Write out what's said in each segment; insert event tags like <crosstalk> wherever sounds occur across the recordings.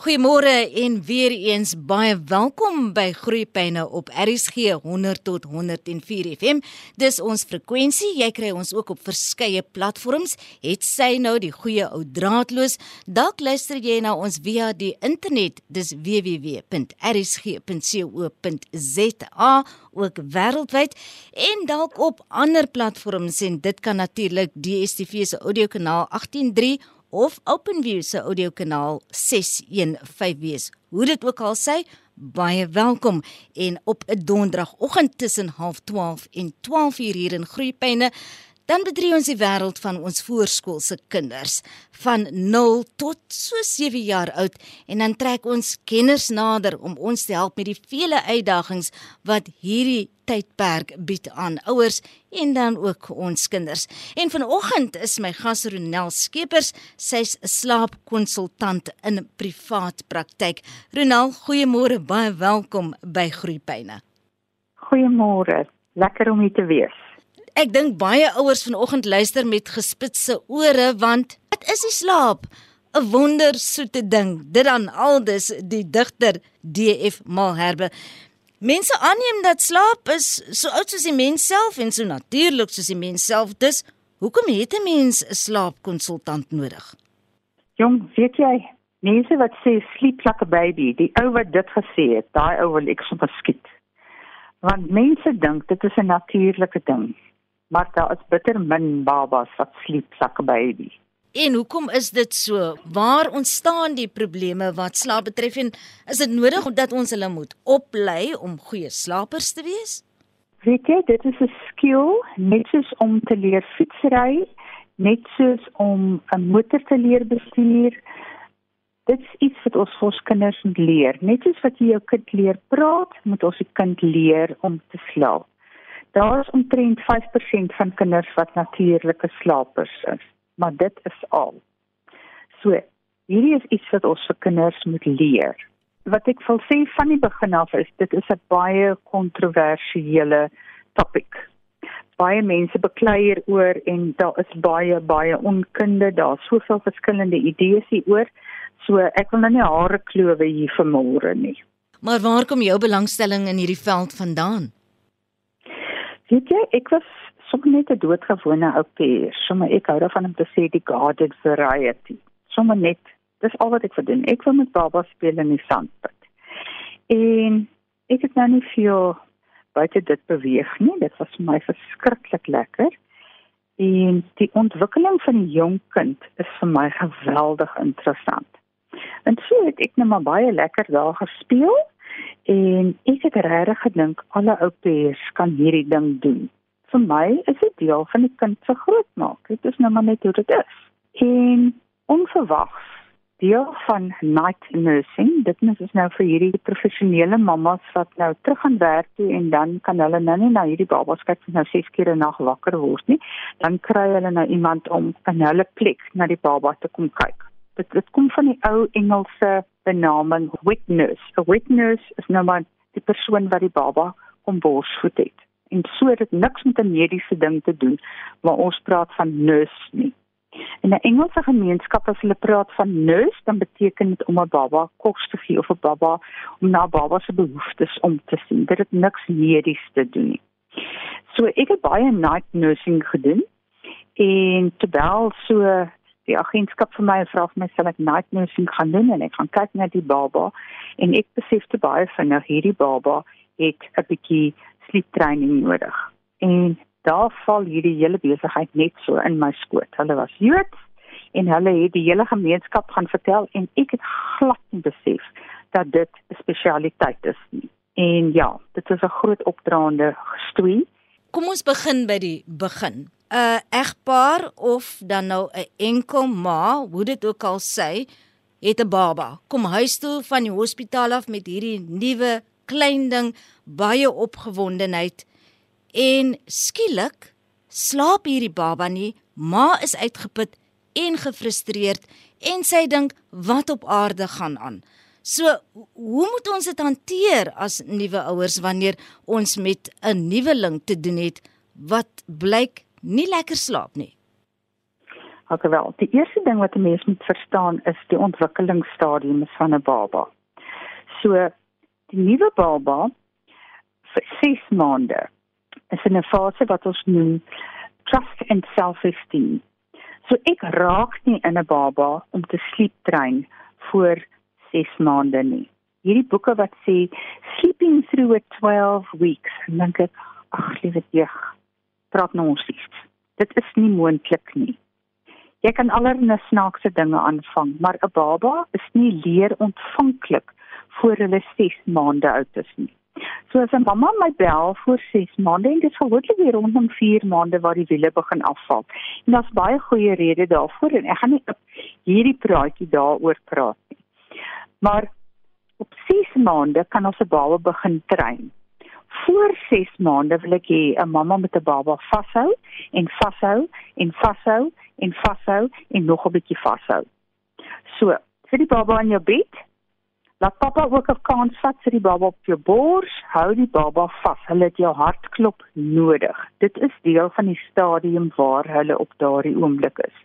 Goeiemôre en weer eens baie welkom by Groeipyne op RSG 100 tot 104 FM. Dis ons frekwensie. Jy kry ons ook op verskeie platforms. Het sy nou die goeie ou draadloos. Dalk luister jy na ons via die internet. Dis www.rsg.co.za ook wêreldwyd en dalk op ander platforms en dit kan natuurlik DStv se audiokanaal 183 of OpenView se audiokanaal 615 wees. Hoe dit ook al sê, baie welkom en op 'n donderdagoggend tussen 12:30 en 12:00 hier in Groepyne dan bedrie ons die wêreld van ons voorskoolse kinders van 0 tot so 7 jaar oud en dan trek ons kenners nader om ons te help met die vele uitdagings wat hierdie tydperk bied aan ouers en dan ook ons kinders. En vanoggend is my gas Ronel Skeepers, sy's 'n slaapkonsultant in privaat praktyk. Ronel, goeiemôre, baie welkom by Groepyne. Goeiemôre, lekker om hier te wees. Ek dink baie ouers vanoggend luister met gespitse ore want wat is die slaap? 'n Wondersoete ding. Dit dan aldus die digter DF Malherbe. Mense aanneem dat slaap is so oud soos die mens self en so natuurlik soos die mens self. Dis hoekom het 'n mens 'n slaapkonsultant nodig? Jong, weet jy, mense wat sê sleep like a baby, die ou wat dit gesê het, daai ou wil ek sommer skiet. Want mense dink dit is 'n natuurlike ding. Maar daar is bitter min babas wat sleep like a baby. En hoekom is dit so? Waar ontstaan die probleme wat slaap betref en is dit nodig dat ons hulle moet oplei om goeie slapers te wees? Weet jy, dit is 'n skill net soos om te leer fietsry, net soos om 'n motor te leer bestuur. Dit is iets wat ons vir ons kinders moet leer. Net soos wat jy jou kind leer praat, moet ons die kind leer om te slaap. Daar is omtrent 5% van kinders wat natuurlike slapers is maar dit is al. So, hierdie is iets wat ons vir kinders moet leer. Wat ek wil sê van die begin af is dit is 'n baie kontroversiële topik. Baie mense beklei hieroor en daar is baie baie onkunde, daar's soveel verskillende idees hieroor. So ek wil nou nie hare klowe hier vermoere nie. Maar waar kom jou belangstelling in hierdie veld vandaan? Weet jy, ek was sommer net 'n doodgewone ou peer. Sommige ek hou daarvan om te sê die garden variety. Sommige net, dis al wat ek vir doen. Ek wil met baba speel in die sandpit. En ek het nou nie veel buite dit beweeg nie. Dit was vir my verskriklik lekker. En die ontwikkeling van die jong kind is vir my geweldig interessant. En so het ek net nou maar baie lekker daar gespeel en ek het regtig gedink alle ou peers kan hierdie ding doen vir my is dit deel van die kind se grootmaak. Dit is nou maar net hoe dit is. En onverwags deel van night nursing, dit is nou vir hierdie professionele mammas wat nou terug gaan werk toe en dan kan hulle nou nie na hierdie babas kyk wat nou 6 keer 'n nag wakker word nie. Dan kry hulle nou iemand om in hulle plek na die baba te kom kyk. Dit dit kom van die ou Engelse benaming wet nurse. 'n Wet nurse is nou maar die persoon wat die baba kom borsvoed het en so het dit niks met 'n mediese ding te doen maar ons praat van nurse nie. In 'n Engelse gemeenskap as hulle praat van nurse dan beteken dit om 'n baba kos te gee of 'n baba om na baba se behoeftes om te sien. Dit het niks medies te doen nie. So ek het baie night nursing gedoen en terwyl so die agentskap vir my vra of my sal ek night nursing gaan doen en ek gaan kyk na die baba en ek besef te baie vinnig hierdie baba het 'n bietjie sleep training nodig. En daar val hierdie hele besigheid net so in my skoot. Hulle was Jood en hulle het die hele gemeenskap gaan vertel en ek het glad nie besef dat dit 'n spesialiteit is nie. En ja, dit is 'n groot opdraande gestoei. Kom ons begin by die begin. 'n Egpaar of dan nou 'n enkel ma, hoe dit ook al sê, het 'n baba. Kom huis toe van die hospitaal af met hierdie nuwe klein ding baie opgewondenheid. En skielik slaap hierdie baba nie ma is uitgeput en gefrustreerd en sy dink wat op aarde gaan aan? So hoe moet ons dit hanteer as nuwe ouers wanneer ons met 'n nuweling te doen het? Wat blyk nie lekker slaap nie Okay wel. Die eerste ding wat 'n mens moet verstaan is die ontwikkelingsstadium van 'n baba. So die nuwe baba vir 6 maande is in 'n fase wat ons noem trust and self-esteem. So ek raak nie in 'n baba om te sleep train vir 6 maande nie. Hierdie boeke wat sê sleeping through a 12 weeks, dink ek, ag liewe jeug, praat nou ons iets. Dit is nie moontlik nie. Jy kan allerlei snaakse dinge aanvang, maar 'n baba is nie leer ontvanklik voor hulle 6 maande oud is nie. So as 'n mamma my bel voor 6 maande en dit gewoonlik weer rondom 4 maande waar die wiele begin afval. En daar's baie goeie redes daarvoor en ek gaan nie hierdie praatjie daaroor praat nie. Maar op 6 maande kan ons 'n baba begin train voor 6 maande wil ek hê 'n mamma met 'n baba vashou en vashou en vashou en vashou en nog 'n bietjie vashou. So, sit die baba in jou bed. Laat pappa ook 'n kans vat vir die baba op jou bors. Hou die baba vas. Hulle het jou hartklop nodig. Dit is deel van die stadium waar hulle op daardie oomblik is.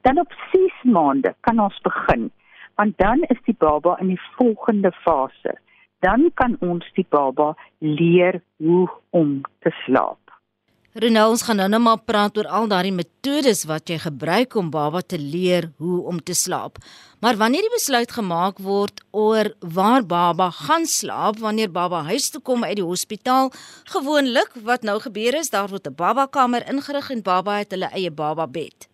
Dan op 6 maande kan ons begin, want dan is die baba in die volgende fase dan kan ons die baba leer hoe om te slaap. Renel, ons gaan nou net maar praat oor al daardie metodes wat jy gebruik om baba te leer hoe om te slaap. Maar wanneer die besluit gemaak word oor waar baba gaan slaap wanneer baba huis toe kom uit die hospitaal, gewoonlik wat nou gebeur is, daar word 'n baba kamer ingerig en baba het hulle eie baba bed.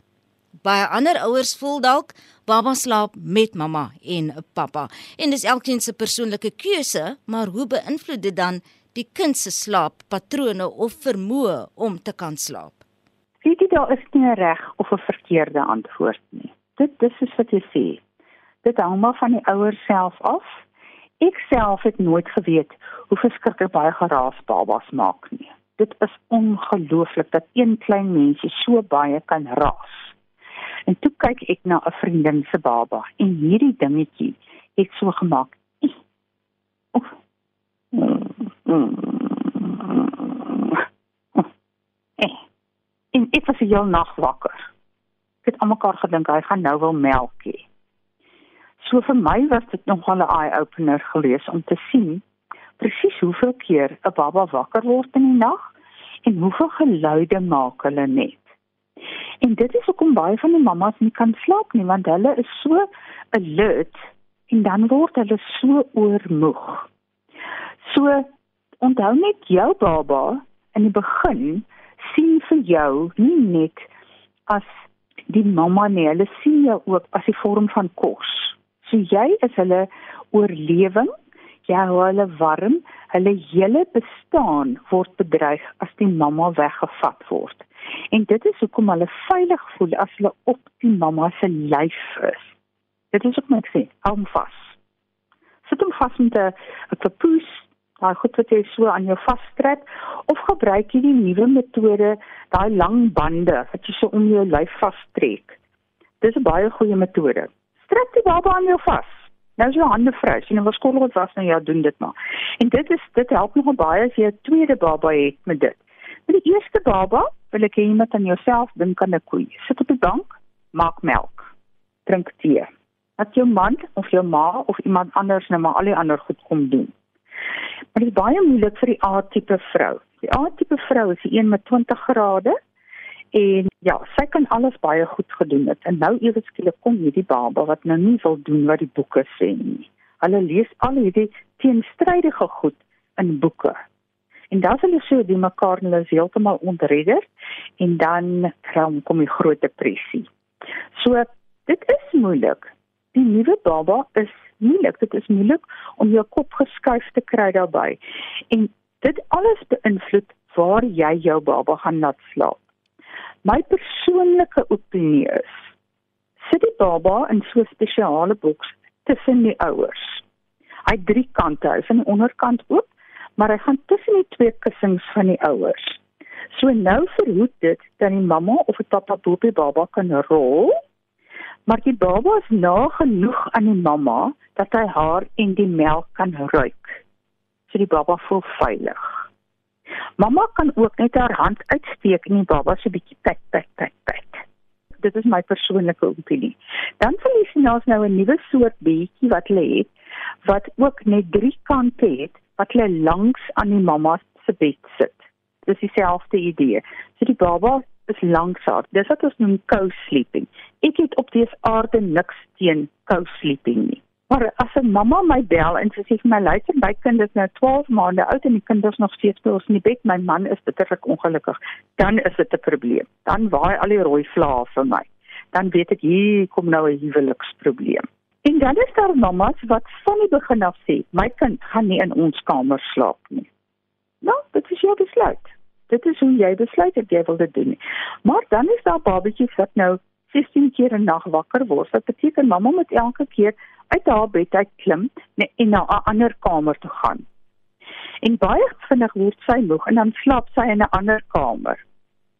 Baie ander ouers voel dalk baba slaap met mamma en pappa. En dis elkeen se persoonlike keuse, maar hoe beïnvloed dit dan die kind se slaappatrone of vermoë om te kan slaap? Weet jy daar is nie 'n reg of 'n verkeerde antwoord nie. Dit dis is wat jy sê. Dit hang maar van die ouers self af. Ek self het nooit geweet hoe verskriklik baie geraas babas maak nie. Dit is ongelooflik dat een klein mensie so baie kan raas. En toe kyk ek na 'n vriendin se baba en hierdie dingetjie het so gemaak. En ek was heel nag wakker. Ek het almekaar gedink hy gaan nou wil melk hê. So vir my was dit nogal 'n eye opener geweest om te sien presies hoeveel keer 'n baba wakker word in die nag en hoeveel geluide maak hulle net. En dit is hoekom baie van die mammas nie kan slaap nie want hulle is so alert en dan word hulle so oormoeg. So onthou net jou baba in die begin sien vir jou nie net as die mamma nie, hulle sien jou ook as 'n vorm van kos. So jy is hulle oorlewing, jy hou hulle warm, hulle hele bestaan word bedreig as die mamma weggevat word. En dit is hoekom hulle veilig voel as hulle op die mamma se lyf is. Dit is ook net sê, hou hom vas. Sit hom vas met 'n 'n papoose, daai goed wat jy so aan jou vasstrek of gebruik jy die nuwe metode, daai lang bande wat jy so om jou lyf vastrek. Dis 'n baie goeie metode. Strek die baba aan jou vas. Nou is jou hande vry. Sien, was kollig was nou ja, doen dit maar. En dit is dit help nog baie as jy 'n tweede baba het met dit. Vir die eerste baba wil ek hê jy moet aan jouself dink aan 'n koe. Sit op die bank, maak melk. Drink tee. Dat jou man of jou ma of iemand anders net maar al die ander goed kom doen. Maar dit is baie moeilik vir die A-tipe vrou. Die A-tipe vrou is die een met 20 grade en ja, sy kan alles baie goed gedoen het. En nou ewe skielik kom hierdie baba wat nou nie wil doen wat die boeke sê nie. Hulle lees al hierdie teenstrydige goed in boeke En dan sal jy so die mekaar hulle is heeltemal ontredder en dan kom die groot depressie. So dit is moeilik. Die nuwe baba is moeilik. Dit is moeilik om jou kop geskuif te kry daarbey. En dit alles beïnvloed waar jy jou baba gaan laat slaap. My persoonlike opinie is sit die baba in so 'n spesiale boks tussen die ouers. Hy drie kante, hy aan die onderkant oop maar hy gaan tussen die twee kussings van die ouers. So nou verhoed dit dat die mamma of die pappa bo die baba kan rol. Maar die baba is na genoeg aan die mamma dat hy haar en die melk kan ruik. So die baba voel veilig. Mamma kan ook net haar hand uitsteek en die baba se bietjie pet pet pet pet. dit is my persoonlike opinie. Dan verlies jy nou nou 'n nuwe soort bietjie wat lê het wat ook net drie kante het wat lê langs aan die mamma se bed sit. Dis dieselfde idee. So die baba is langs haar. Dis wat ons noem co-sleeping. Ek het op dese aarde niks teen co-sleeping nie. Maar as 'n mamma my bel en sy sê vir my luister, my kind is nou 12 maande oud en die kind is nog steeds by ons in die bed, my man is bitterlik ongelukkig, dan is dit 'n probleem. Dan waai al die rooi vlae vir my. Dan weet ek hier kom nou 'n huweliksprobleem. En dan is daar mammas wat van die begin af sê, my kind gaan nie in ons kamer slaap nie. Nou, dit is jou besluit. Dit is hoe jy besluit dat jy wil dit doen. Maar dan is daar babatjies wat nou 16 keer 'n nag wakker word. Dit beteken mamma moet elke keer uit haar bed uit klim en na 'n ander kamer toe gaan. En baie vinnig word sy moeg en dan slaap sy in 'n ander kamer.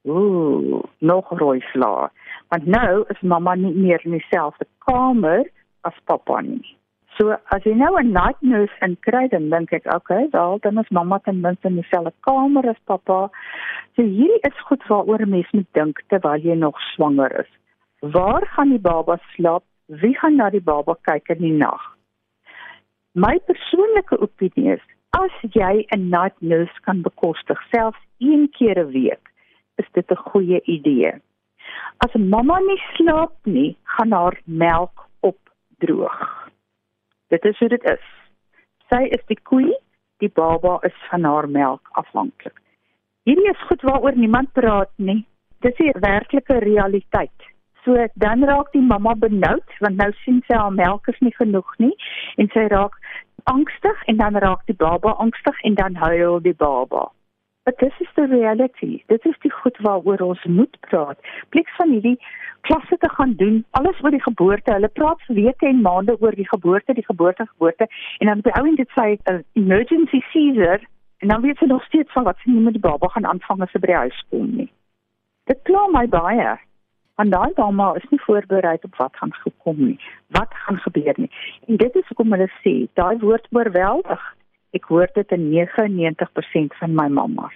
Ooh, nog rooi vla. Want nou is mamma nie meer in dieselfde kamer as pappa nie. So as jy nou 'n night nurse in kry dan dink ek, okay, wel dan is mamma ten minste in dieselfde kamer as pappa. So hierdie is goed waaroor mens moet dink terwyl jy nog swanger is. Waar gaan die baba slaap? wie gaan na die baba kyk in die nag? My persoonlike opinie is as jy 'n night nurse kan bekostig selfs een keer 'n week, is dit 'n goeie idee. As 'n mamma nie slaap nie, gaan haar melk opdroog. Dit is hoe dit is. Sy is die koei, die baba is van haar melk afhanklik. Hierdie is goed waaroor niemand praat nie. Dis 'n werklike realiteit. So dan raak die mamma benoud want nou sien sy haar melk is nie genoeg nie en sy raak angstig en dan raak die baba angstig en dan huil die baba. But this is the reality. Dit is die goed waaroor ons moet praat. Plek van hierdie klasse te gaan doen, alles oor die geboorte. Hulle praat weke en maande oor die geboorte, die geboorte, geboorte en dan by ou en dit sê 'n uh, emergency Caesar en dan weet sy nog steeds van wat sy nie met die baba gaan aanvang as sy by die huis kom nie. Dit kla my baie want daai mamma is nie voorberei op wat gaan gekom nie. Wat gaan gebeur nie. En dit is hoekom hulle sê, daai woord oorweldig. Ek hoor dit in 99% van my mammas.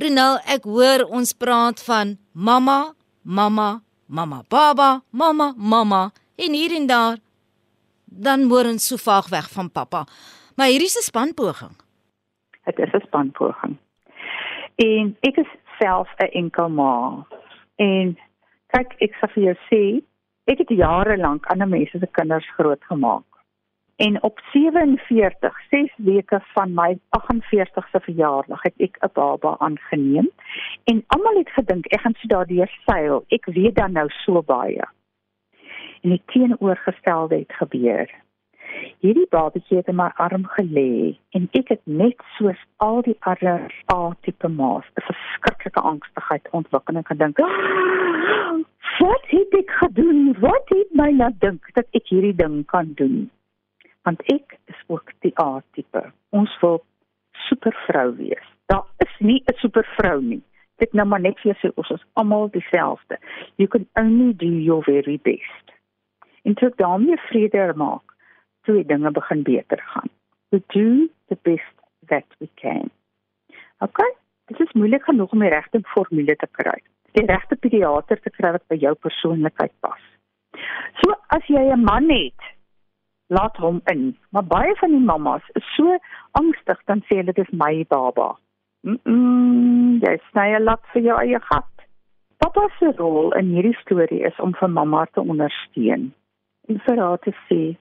Renal, ek hoor ons praat van mamma, mamma, mamma, baba, mamma, mamma en hier en daar dan word ons so vaag weg van pappa. Maar hier is 'n spanpoging. Dit is 'n spanpoging. En ek is self 'n enkel ma. En Kyk, ek sê vir jou sê, ek het jare lank ander mense se kinders grootgemaak. En op 47, 6 weke van my 48ste verjaardag het ek 'n baba aangeneem en almal het gedink ek gaan so daardeur seil. Ek weet dan nou so baie. En die teenoorgestelde het gebeur. Hierdie babatjie het in my arm gelê en ek het net soos al die ander A-tipe ma's 'n verskriklike angstigheid ontwikkel en gedink, oh, "Wat het ek gedoen? Wat het my laat dink dat ek hierdie ding kan doen?" Want ek is ook die A-tipe. Ons wil supervrou wees. Daar is nie 'n supervrou nie. Dit nou maar net vir sê ons is almal dieselfde. You can only do your very best. En toe daarmee vrede maak twee dinge begin beter gaan. We do the best that we can. Okay? Dit is moeilik genoeg om die regte formule te kry. Die regte pediater te kry wat by jou persoonlikheid pas. So as jy 'n man het, laat hom in. Maar baie van die mammas is so angstig dan sê hulle dis my baba. Mm, -mm jy sny 'n lat vir jou eie gat. Pappa se rol in hierdie storie is om vir mamma te ondersteun en vir haar te sê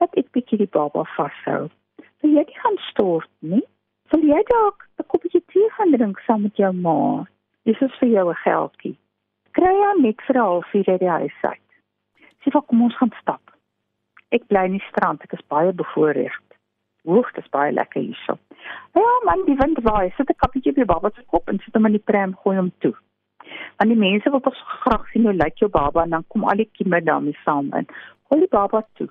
dat ek bietjie die baba vashou. Wil jy nie gaan stort nie? Wil jy dalk 'n koppie tee gaan drink saam met jou ma? Dis is vir jou 'n geldjie. Kry jy net vir 'n halfuur uit die huis uit. Sê vir kom ons gaan stap. Ek bly in die strand, ek is baie bevoorreg. Woeg, dit is baie lekker hierso. Ja, man, die wind waai. Sit 'n kappietjie op die baba se kop en sit hom in die pram gooi hom toe. Want die mense wil tog graag sien hoe lyk jou baba en dan kom al die kieme daarmee saam in. Gooi die baba toe.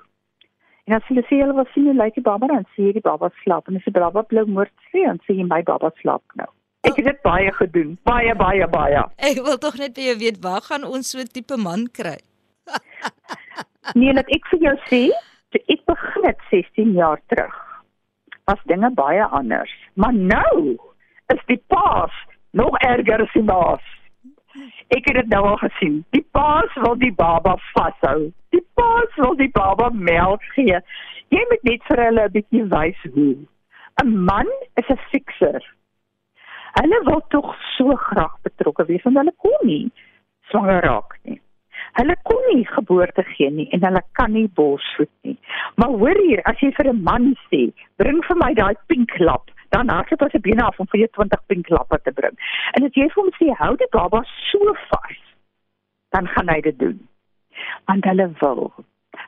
En as hulle sê hulle wil sien hoe lyk die baba dan sê die baba slaap en as die baba blou moord sê dan sê my baba slaap nou. Ek het dit baie gedoen, baie baie baie. Ek wil tog net by jou weet waar gaan ons so 'n tipe man kry? <laughs> nee, net ek vir jou sê, ek begin dit 16 jaar terug. Was dinge baie anders, maar nou is die paas nog erger as die maas. Ek het dit nou al gesien. Die paas wil die baba vashou. Die paas wil die baba melk gee. Jy moet net vir hulle 'n bietjie wys hoe. 'n Man is 'n fikser. Hulle wil tog so graag betrokke wees want hulle kon nie swanger raak nie. Hulle kon nie geboorte gee nie en hulle kan nie borsvoed nie. Maar hoor hier, as jy vir 'n man sê, bring vir my daai pink lap, dan hardloop hy bene af om vir jou 20 pink lappe te bring. En as jy vir hom sê hou die baba so vas, dan gaan hy dit doen. Want hulle wil.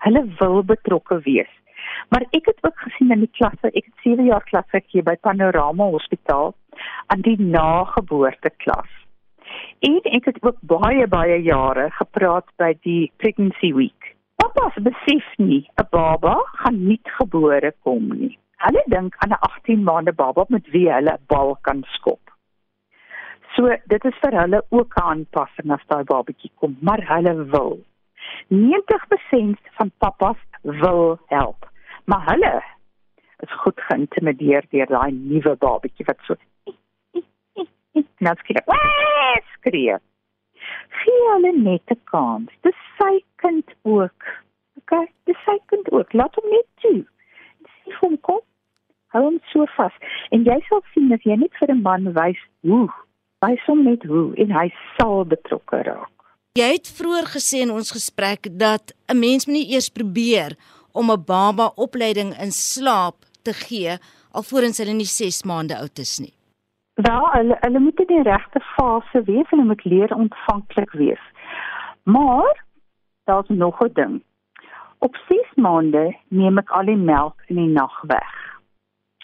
Hulle wil betrokke wees. Maar ek het ook gesien in die klasse, ek het 7 jaar klas gegee by Panorama Hospitaal aan die nageboorte klas. En ek het ook baie baie jare gepraat by die pregnancy week. Papa's besef nie 'n baba gaan nie gebore kom nie. Hulle dink aan 'n 18 maande baba met wie hulle 'n bal kan skop. So dit is vir hulle ook 'n aanpassing as daai babatjie kom, maar hulle wil. 90% van papas wil help, maar hulle is goed geïntimideer deur daai nuwe babatjie wat so nou skree. skree. Gee hulle net 'n kans. Dis sy kind ook. OK, dis sy kind ook. Laat hom net toe. Dis hom kom. Hou hom so vas. En jy sal sien as jy net vir 'n man wys hoe, wys hom net hoe en hy sal betrokke raak. Jy het vroeër gesê in ons gesprek dat 'n mens moet nie eers probeer om 'n baba opleiding in slaap te gee alvorens hulle nie 6 maande oud is nie. Wel, hulle hulle moet in die regte fase wees en hulle moet leer ontvanklik wees. Maar daar's nog 'n ding. Op 6 maande neem ek al die melk in die nag weg.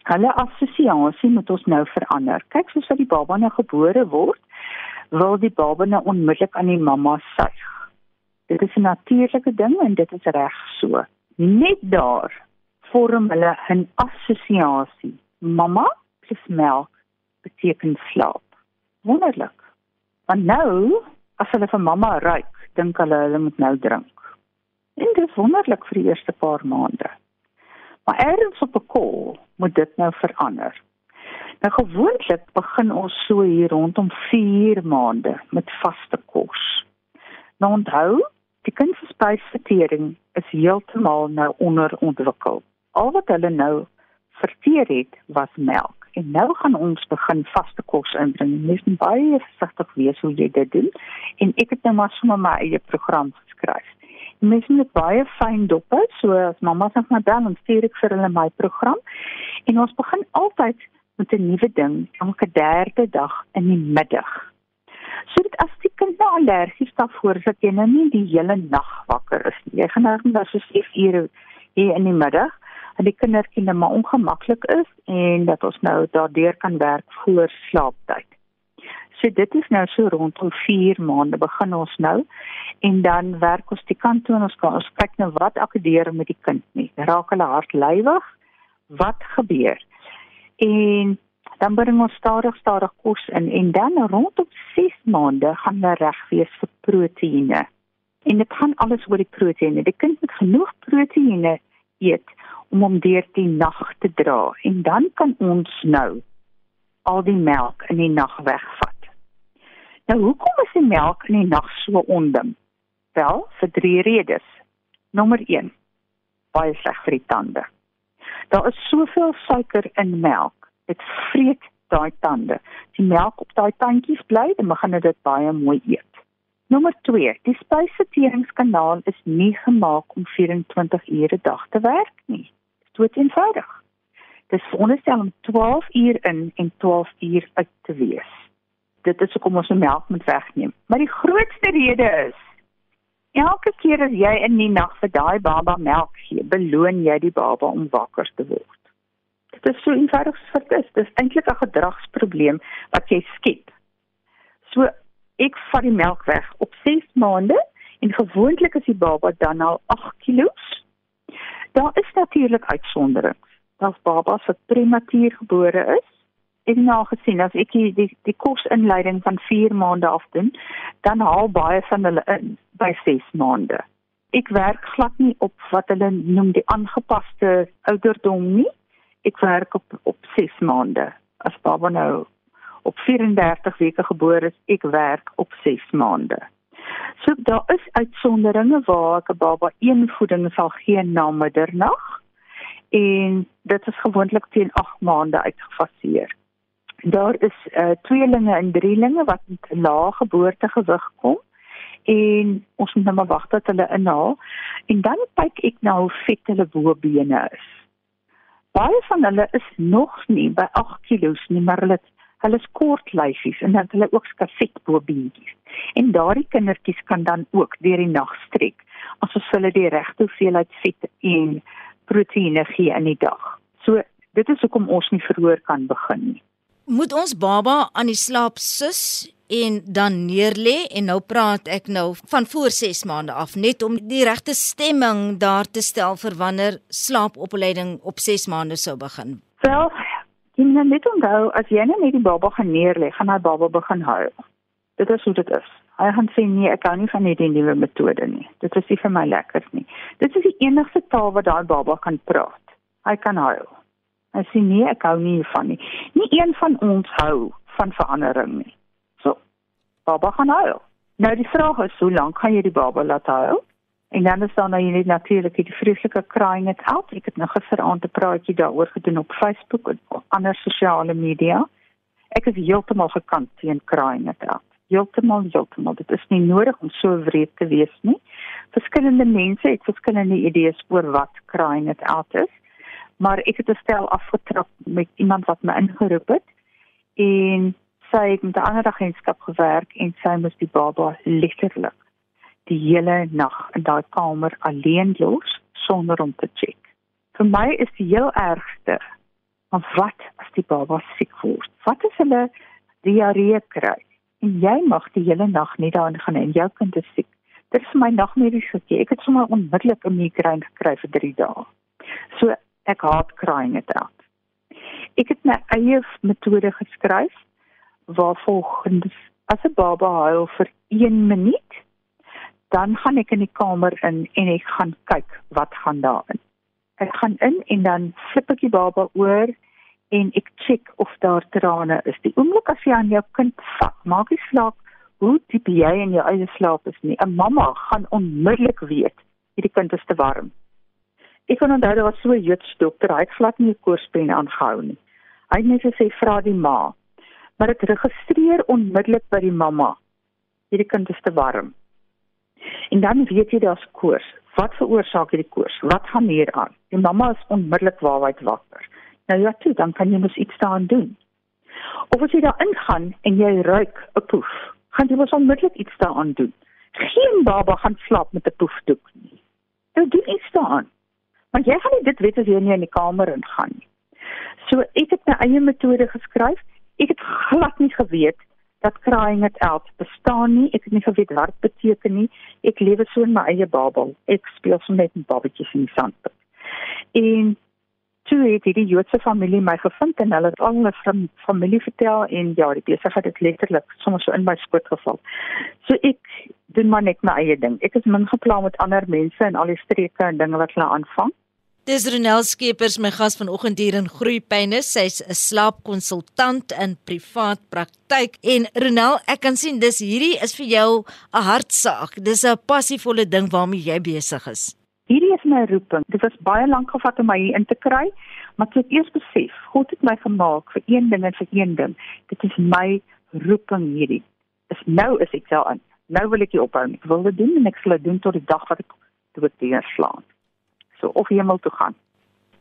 Hulle assosiasie moet ons nou verander. Kyk, soos wat die baba nou gebore word, wil die baba nou onmiddellik aan die mamma suig. Dit is 'n natuurlike ding en dit is reg so. Net daar vorm hulle 'n assosiasie. Mamma plus melk beteken slaap. Wonderlik. Want nou, as hulle vir mamma ruik, dink hulle hulle moet nou drink. En dit is wonderlik vir die eerste paar maande. Maar ergens op 'n kol moet dit nou verander. Nou gewoonlik begin ons so hier rondom 4 maande met vaste kos. Nou onthou, die kind se spysvertering is heeltemal nou onderontwikkel. Al wat hulle nou verteer het was melk. En nou gaan ons begin vaste kos inbring. Mens moet baie versigtig wees hoe jy dit doen. En ek het nou maar sommer my eie program geskryf. Mens moet baie fyn dop hou. So as mamma sê maar dan stuur ek vir hulle my program. En ons begin altyd met 'n nuwe ding elke derde dag in die middag. So dit as die kind nou allergies daarvoor dat jy nou nie die hele nag wakker is nie. Jy gaan nou net so 6 ure hier in die middag en die kindertjie net maar ongemaklik is en dat ons nou daardeur kan werk voor slaaptyd. So dit is nou so rondom 4 maande begin ons nou en dan werk ons die kant toe en ons kan ons kyk nou wat akkedeer met die kind nie. Raak hulle hartlywig? Wat gebeur? En dan bring ons stadig stadig kos in en dan rondom 6 maande gaan hulle reg wees vir proteïene. En dit gaan alles oor die proteïene. Die kind moet genoeg proteïene eet om hom deur die nag te dra en dan kan ons nou al die melk in die nag wegvat. Nou hoekom is die melk in die nag so onding? Wel, vir drie redes. Nommer 1. Baie sleg vir die tande. Daar is soveel suiker in melk. Dit vreet daai tande. Die melk op daai tandjies bly en begin dit baie mooi eet. Nommer 2. Die spysverteringskanaal is nie gemaak om 24 ure 'n dag te werk nie dood eenvoudig. Dit is veronderstel om 12 uur in en 12 uur uit te wees. Dit is hoekom ons die melk moet wegneem. Maar die grootste rede is elke keer as jy in die nag vir daai baba melk gee, beloon jy die baba om wakker te word. Dit is so eenvoudig as dit is. Dit is eintlik 'n gedragsprobleem wat jy skep. So ek vat die melk weg op 6 maande en gewoonlik is die baba dan al 8 kg Daar is natuurlik uitsonderings. Daar's babas wat prematuur gebore is. En nou gesien as ek die die, die kosinleiding van 4 maande af doen, dan haal baie van hulle in by 6 maande. Ek werk glad nie op wat hulle noem die aangepaste ouderdom nie. Ek werk op op 6 maande. As baba nou op 34 weke gebore is, ek werk op 6 maande. So daar is uitsonderinge waar ek 'n baba een voeding sal gee na middernag en dit is gewoonlik teen 8 maande uitgefaseer. Daar is uh, tweelinge en drielinge wat met 'n lae geboortegewig kom en ons moet nou maar wag tot hulle inhaal en dan kyk ek na hoe vet hulle bobene is. Baie van hulle is nog nie by 8 kg nie, maar hulle hulle is kort lyfies en dan hulle ook skavet bobeentjies. En daardie kindertjies kan dan ook deur die nag strek asof hulle die regte hoeveelheid vet en proteïene gee in die dag. So dit is hoekom ons nie verhoor kan begin nie. Moet ons baba aan die slaap sus en dan neerlê en nou praat ek nou van voor 6 maande af net om die regte stemming daar te stel vir wanneer slaapopleiding op 6 maande sou begin. Wel, jy moet net onthou as jy net die baba gaan neerlê, gaan hy baba begin huil. Dit is hoe dit is. Hy gaan sê nee, ek kan nie van hierdie nuwe metode nie. Dit is nie vir my lekker nie. Dit is die enigste taal wat daai baba kan praat. Hy kan huil. Hy sê nee, ek hou nie hiervan nie. Nie een van ons hou van verandering nie baba gaan huil. Nou die vraag is hoe lank gaan jy die baba laat huil? En dan is dan nou net natuurlik die vreeslike crying it out. Ek het nou gisteraand 'n praatjie daaroor gedoen op Facebook en ander sosiale media. Ek is heeltemal gekant teen crying it out. Heeltemal, heeltemal. Dit is nie nodig om so wreed te wees nie. Verskillende mense het verskillende idees oor wat crying it out is. Maar ek het 'n stel afgetrap met iemand wat my ingeroep het en sy het met 'n ander agentskap gewerk en sy moes die baba letterlik die hele nag in daai kamer alleen los sonder om te check. Vir my is die heel ergste van wat as die baba siek word. Wat as hulle diarree kry jy mag die hele nag nie daarin gaan en jou kind is siek. Dit is my nagmerries gekry. Ek het sommer onmiddellik 'n migraine gekry vir 3 dae. So ek haat crying it out. Ek het my eie metode geskryf waar volgens as 'n baba huil vir 1 minuut, dan gaan ek in die kamer in en ek gaan kyk wat gaan daarin. Ek gaan in en dan flip ek die baba oor en ek check of daar trane is. Die oomblik as jy aan jou kind vat, maak jy slaap hoe diep jy in jou eie slaap is nie. 'n Mamma gaan onmiddellik weet hierdie kind is te warm. Ek kon onthou daar was so 'n Joods dokter, hy het glad nie 'n koorspien aangehou nie. Hy het net gesê vra die ma maar dit registreer onmiddellik by die mamma. Hierdie kind is te warm. En dan weet jy daar's koors. Wat veroorsaak hierdie koors? Wat gaan hier aan? Die mamma is onmiddellik waarheid wakker. Nou ja, toe, dan kan jy mos iets daaraan doen. Of as jy daar ingaan en jy ruik 'n poef, gaan jy mos onmiddellik iets daaraan doen. Geen baba gaan slaap met 'n poefdoek nie. Nou doen iets daaraan. Want jy gaan nie dit weet as jy nie in die kamer ingaan nie. So ek het my eie metode geskryf Ek het glad nie geweet dat crying it out bestaan nie. Ek het nie geweet wat dit beteken nie. Ek lewe so in my eie babel. Ek speel so net met babatjies in die sandpit. En toe het die Joodse familie my gevind en hulle het al hulle familie vertel en ja, die besigheid het letterlik sommer so in my skoot geval. So ek doen maar net my eie ding. Ek is min geplan met ander mense en al die streke en dinge wat hulle aanvang. Dis Ronel Skeepers my gas vanoggend hier in Groepyne. Sy's 'n slaapkonsultant in privaat praktyk. En Ronel, ek kan sien dis hierdie is vir jou 'n hartsaak. Dis 'n passievolle ding waarmee jy besig is. Hierdie is my roeping. Dit was baie lank gevat om my hier in te kry, maar ek het eers besef, God het my gemaak vir een ding en vir een ding. Dit is my roeping hierdie. Dis nou is ek wel aan. Nou wil ek dit ophou. Ek wil dit doen en ek sal dit doen tot die dag wat ek dood deurslaan so of hemel toe gaan.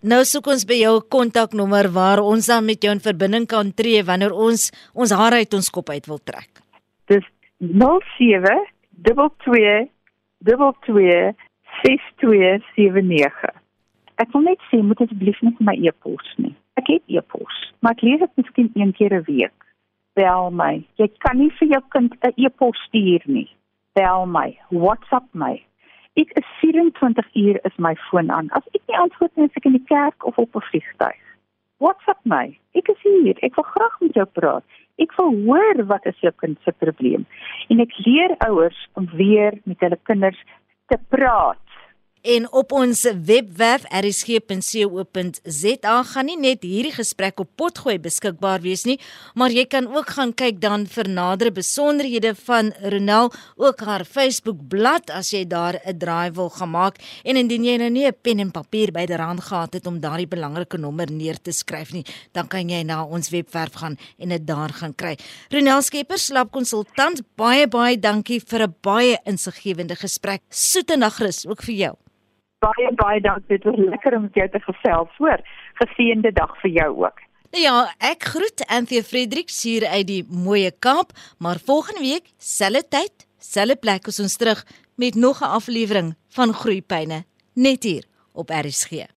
Nou soek ons by jou kontaknommer waar ons dan met jou in verbinding kan tree wanneer ons ons hare uit ons kop uit wil trek. Dis 07 22 22 6279. Ek wil net sê moet asseblief net my e-pos nie. Ek het e-pos, maar ek lees dit miskien een keer 'n week. Bel my. Jy kan nie vir jou kind 'n e-pos stuur nie. Bel my, WhatsApp my, Ek is 24 uur is my foon aan. As ek nie antwoord nie, is ek in die kerk of op 'n vliegtuig. WhatsApp my. Ek is hier. Ek wil graag met jou praat. Ek wil hoor wat is jou kind se probleem. En ek leer ouers om weer met hulle kinders te praat. En op ons webwerf rsg.co.za gaan nie net hierdie gesprek op potgooi beskikbaar wees nie, maar jy kan ook gaan kyk dan vir nadere besonderhede van Ronel, ook haar Facebook bladsy as jy daar 'n draai wil gemaak en indien jy nou nie 'n pen en papier byderhand gehad het om daardie belangrike nommer neer te skryf nie, dan kan jy na ons webwerf gaan en dit daar gaan kry. Ronel Skepper, slaapkonsultant, baie baie dankie vir 'n baie insiggewende gesprek. Soete nagrus ook vir jou baie baie dankie. Dit was lekker om met jou te gesels. Hoor, geseënde dag vir jou ook. Nou ja, ek groet Anthea Fredericks hier uit die mooie Kaap, maar volgende week, selfde tyd, selfde plek, is ons terug met nog 'n aflewering van Groeipyne net hier op RSG.